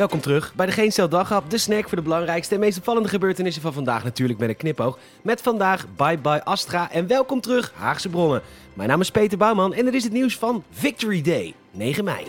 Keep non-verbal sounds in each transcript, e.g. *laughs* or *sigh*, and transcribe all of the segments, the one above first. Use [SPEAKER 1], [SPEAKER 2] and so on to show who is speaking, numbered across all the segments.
[SPEAKER 1] Welkom terug bij de Geen Stel de snack voor de belangrijkste en meest opvallende gebeurtenissen van vandaag. Natuurlijk met een knipoog. Met vandaag Bye Bye Astra en welkom terug Haagse Bronnen. Mijn naam is Peter Bouwman en dit is het nieuws van Victory Day, 9 mei.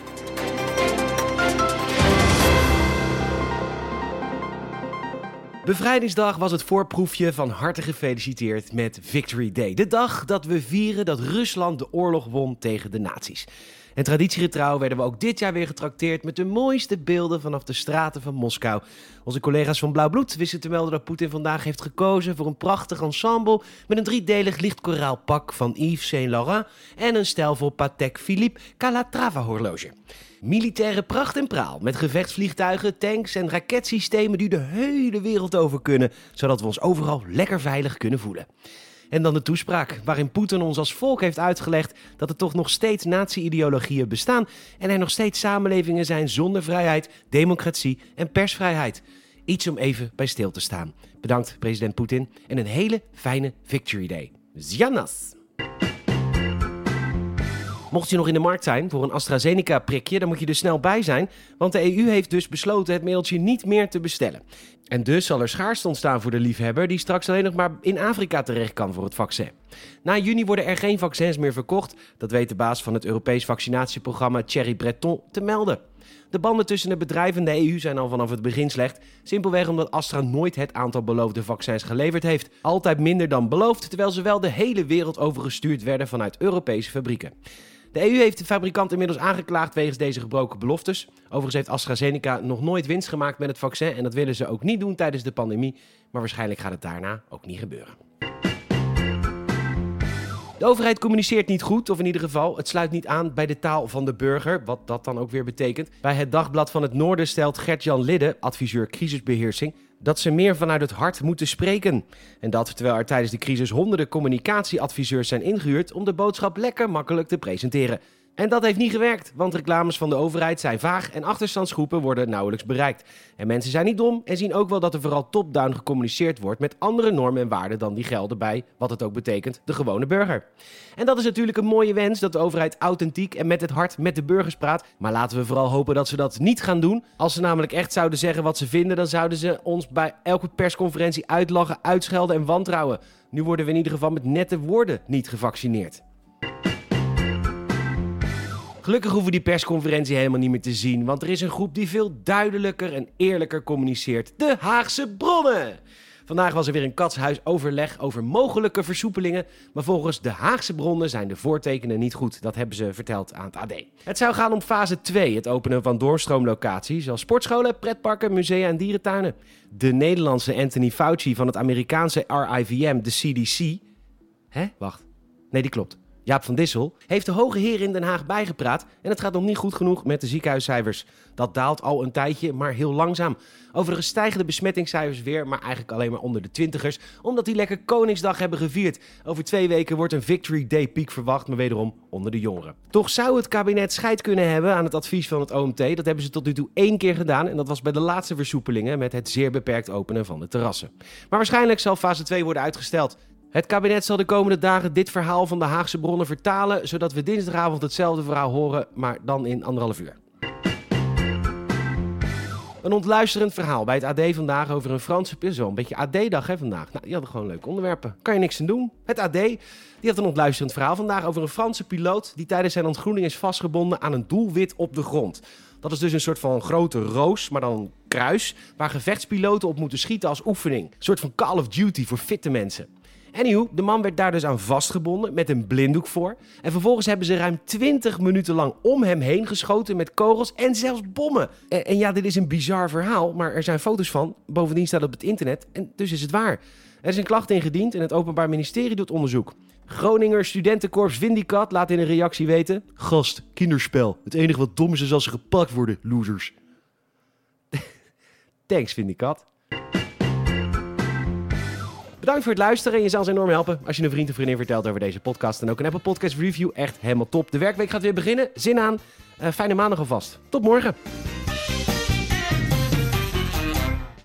[SPEAKER 1] Bevrijdingsdag was het voorproefje van harte gefeliciteerd met Victory Day. De dag dat we vieren dat Rusland de oorlog won tegen de nazi's. En traditiegetrouw werden we ook dit jaar weer getrakteerd met de mooiste beelden vanaf de straten van Moskou. Onze collega's van Blauw Bloed wisten te melden dat Poetin vandaag heeft gekozen voor een prachtig ensemble met een driedelig lichtkoraal pak van Yves Saint Laurent en een stijlvol Patek Philippe Calatrava horloge. Militaire pracht en praal met gevechtsvliegtuigen, tanks en raketsystemen die de hele wereld over kunnen, zodat we ons overal lekker veilig kunnen voelen. En dan de toespraak, waarin Poetin ons als volk heeft uitgelegd dat er toch nog steeds nazi-ideologieën bestaan en er nog steeds samenlevingen zijn zonder vrijheid, democratie en persvrijheid. Iets om even bij stil te staan. Bedankt, president Poetin, en een hele fijne Victory Day. Zjanas! Mocht je nog in de markt zijn voor een AstraZeneca-prikje, dan moet je er snel bij zijn, want de EU heeft dus besloten het mailtje niet meer te bestellen. En dus zal er schaarste ontstaan voor de liefhebber die straks alleen nog maar in Afrika terecht kan voor het vaccin. Na juni worden er geen vaccins meer verkocht, dat weet de baas van het Europees vaccinatieprogramma Thierry Breton te melden. De banden tussen de bedrijven en de EU zijn al vanaf het begin slecht. Simpelweg omdat Astra nooit het aantal beloofde vaccins geleverd heeft. Altijd minder dan beloofd, terwijl ze wel de hele wereld overgestuurd werden vanuit Europese fabrieken. De EU heeft de fabrikant inmiddels aangeklaagd wegens deze gebroken beloftes. Overigens heeft AstraZeneca nog nooit winst gemaakt met het vaccin en dat willen ze ook niet doen tijdens de pandemie. Maar waarschijnlijk gaat het daarna ook niet gebeuren. De overheid communiceert niet goed, of in ieder geval, het sluit niet aan bij de taal van de burger, wat dat dan ook weer betekent. Bij het Dagblad van het Noorden stelt Gert-Jan Lidde, adviseur crisisbeheersing, dat ze meer vanuit het hart moeten spreken. En dat terwijl er tijdens de crisis honderden communicatieadviseurs zijn ingehuurd om de boodschap lekker makkelijk te presenteren. En dat heeft niet gewerkt, want reclames van de overheid zijn vaag en achterstandsgroepen worden nauwelijks bereikt. En mensen zijn niet dom en zien ook wel dat er vooral top-down gecommuniceerd wordt met andere normen en waarden dan die gelden bij, wat het ook betekent, de gewone burger. En dat is natuurlijk een mooie wens dat de overheid authentiek en met het hart met de burgers praat. Maar laten we vooral hopen dat ze dat niet gaan doen. Als ze namelijk echt zouden zeggen wat ze vinden, dan zouden ze ons bij elke persconferentie uitlachen, uitschelden en wantrouwen. Nu worden we in ieder geval met nette woorden niet gevaccineerd. Gelukkig hoeven we die persconferentie helemaal niet meer te zien, want er is een groep die veel duidelijker en eerlijker communiceert: de Haagse bronnen. Vandaag was er weer een katshuis overleg over mogelijke versoepelingen, maar volgens de Haagse bronnen zijn de voortekenen niet goed. Dat hebben ze verteld aan het AD. Het zou gaan om fase 2, het openen van doorstroomlocaties zoals sportscholen, pretparken, musea en dierentuinen. De Nederlandse Anthony Fauci van het Amerikaanse RIVM, de CDC. Hè? Wacht. Nee, die klopt. Jaap van Dissel, heeft de hoge heer in Den Haag bijgepraat en het gaat nog niet goed genoeg met de ziekenhuiscijfers. Dat daalt al een tijdje, maar heel langzaam. Overigens stijgen de besmettingscijfers weer, maar eigenlijk alleen maar onder de twintigers, omdat die lekker Koningsdag hebben gevierd. Over twee weken wordt een Victory Day piek verwacht, maar wederom onder de jongeren. Toch zou het kabinet scheid kunnen hebben aan het advies van het OMT. Dat hebben ze tot nu toe één keer gedaan en dat was bij de laatste versoepelingen met het zeer beperkt openen van de terrassen. Maar waarschijnlijk zal fase 2 worden uitgesteld. Het kabinet zal de komende dagen dit verhaal van de Haagse bronnen vertalen, zodat we dinsdagavond hetzelfde verhaal horen, maar dan in anderhalf uur. Een ontluisterend verhaal bij het AD vandaag over een Franse Zo Een beetje AD-dag hè vandaag. Nou, die hadden gewoon leuke onderwerpen. Kan je niks aan doen. Het AD die had een ontluisterend verhaal vandaag over een Franse piloot die tijdens zijn ontgroening is vastgebonden aan een doelwit op de grond. Dat is dus een soort van grote roos, maar dan een kruis, waar gevechtspiloten op moeten schieten als oefening. Een soort van Call of Duty voor fitte mensen. Anyhow, de man werd daar dus aan vastgebonden met een blinddoek voor. En vervolgens hebben ze ruim 20 minuten lang om hem heen geschoten met kogels en zelfs bommen. En, en ja, dit is een bizar verhaal, maar er zijn foto's van. Bovendien staat het op het internet en dus is het waar. Er is een klacht ingediend en het Openbaar Ministerie doet onderzoek. Groninger studentenkorps Vindicat laat in een reactie weten... Gast, kinderspel. Het enige wat dom is is als ze gepakt worden, losers. *laughs* Thanks, Vindicat. Bedankt voor het luisteren en je zal ons enorm helpen als je een vriend of vriendin vertelt over deze podcast. En ook een Apple Podcast Review, echt helemaal top. De werkweek gaat weer beginnen. Zin aan. Uh, fijne maandag alvast. Tot morgen.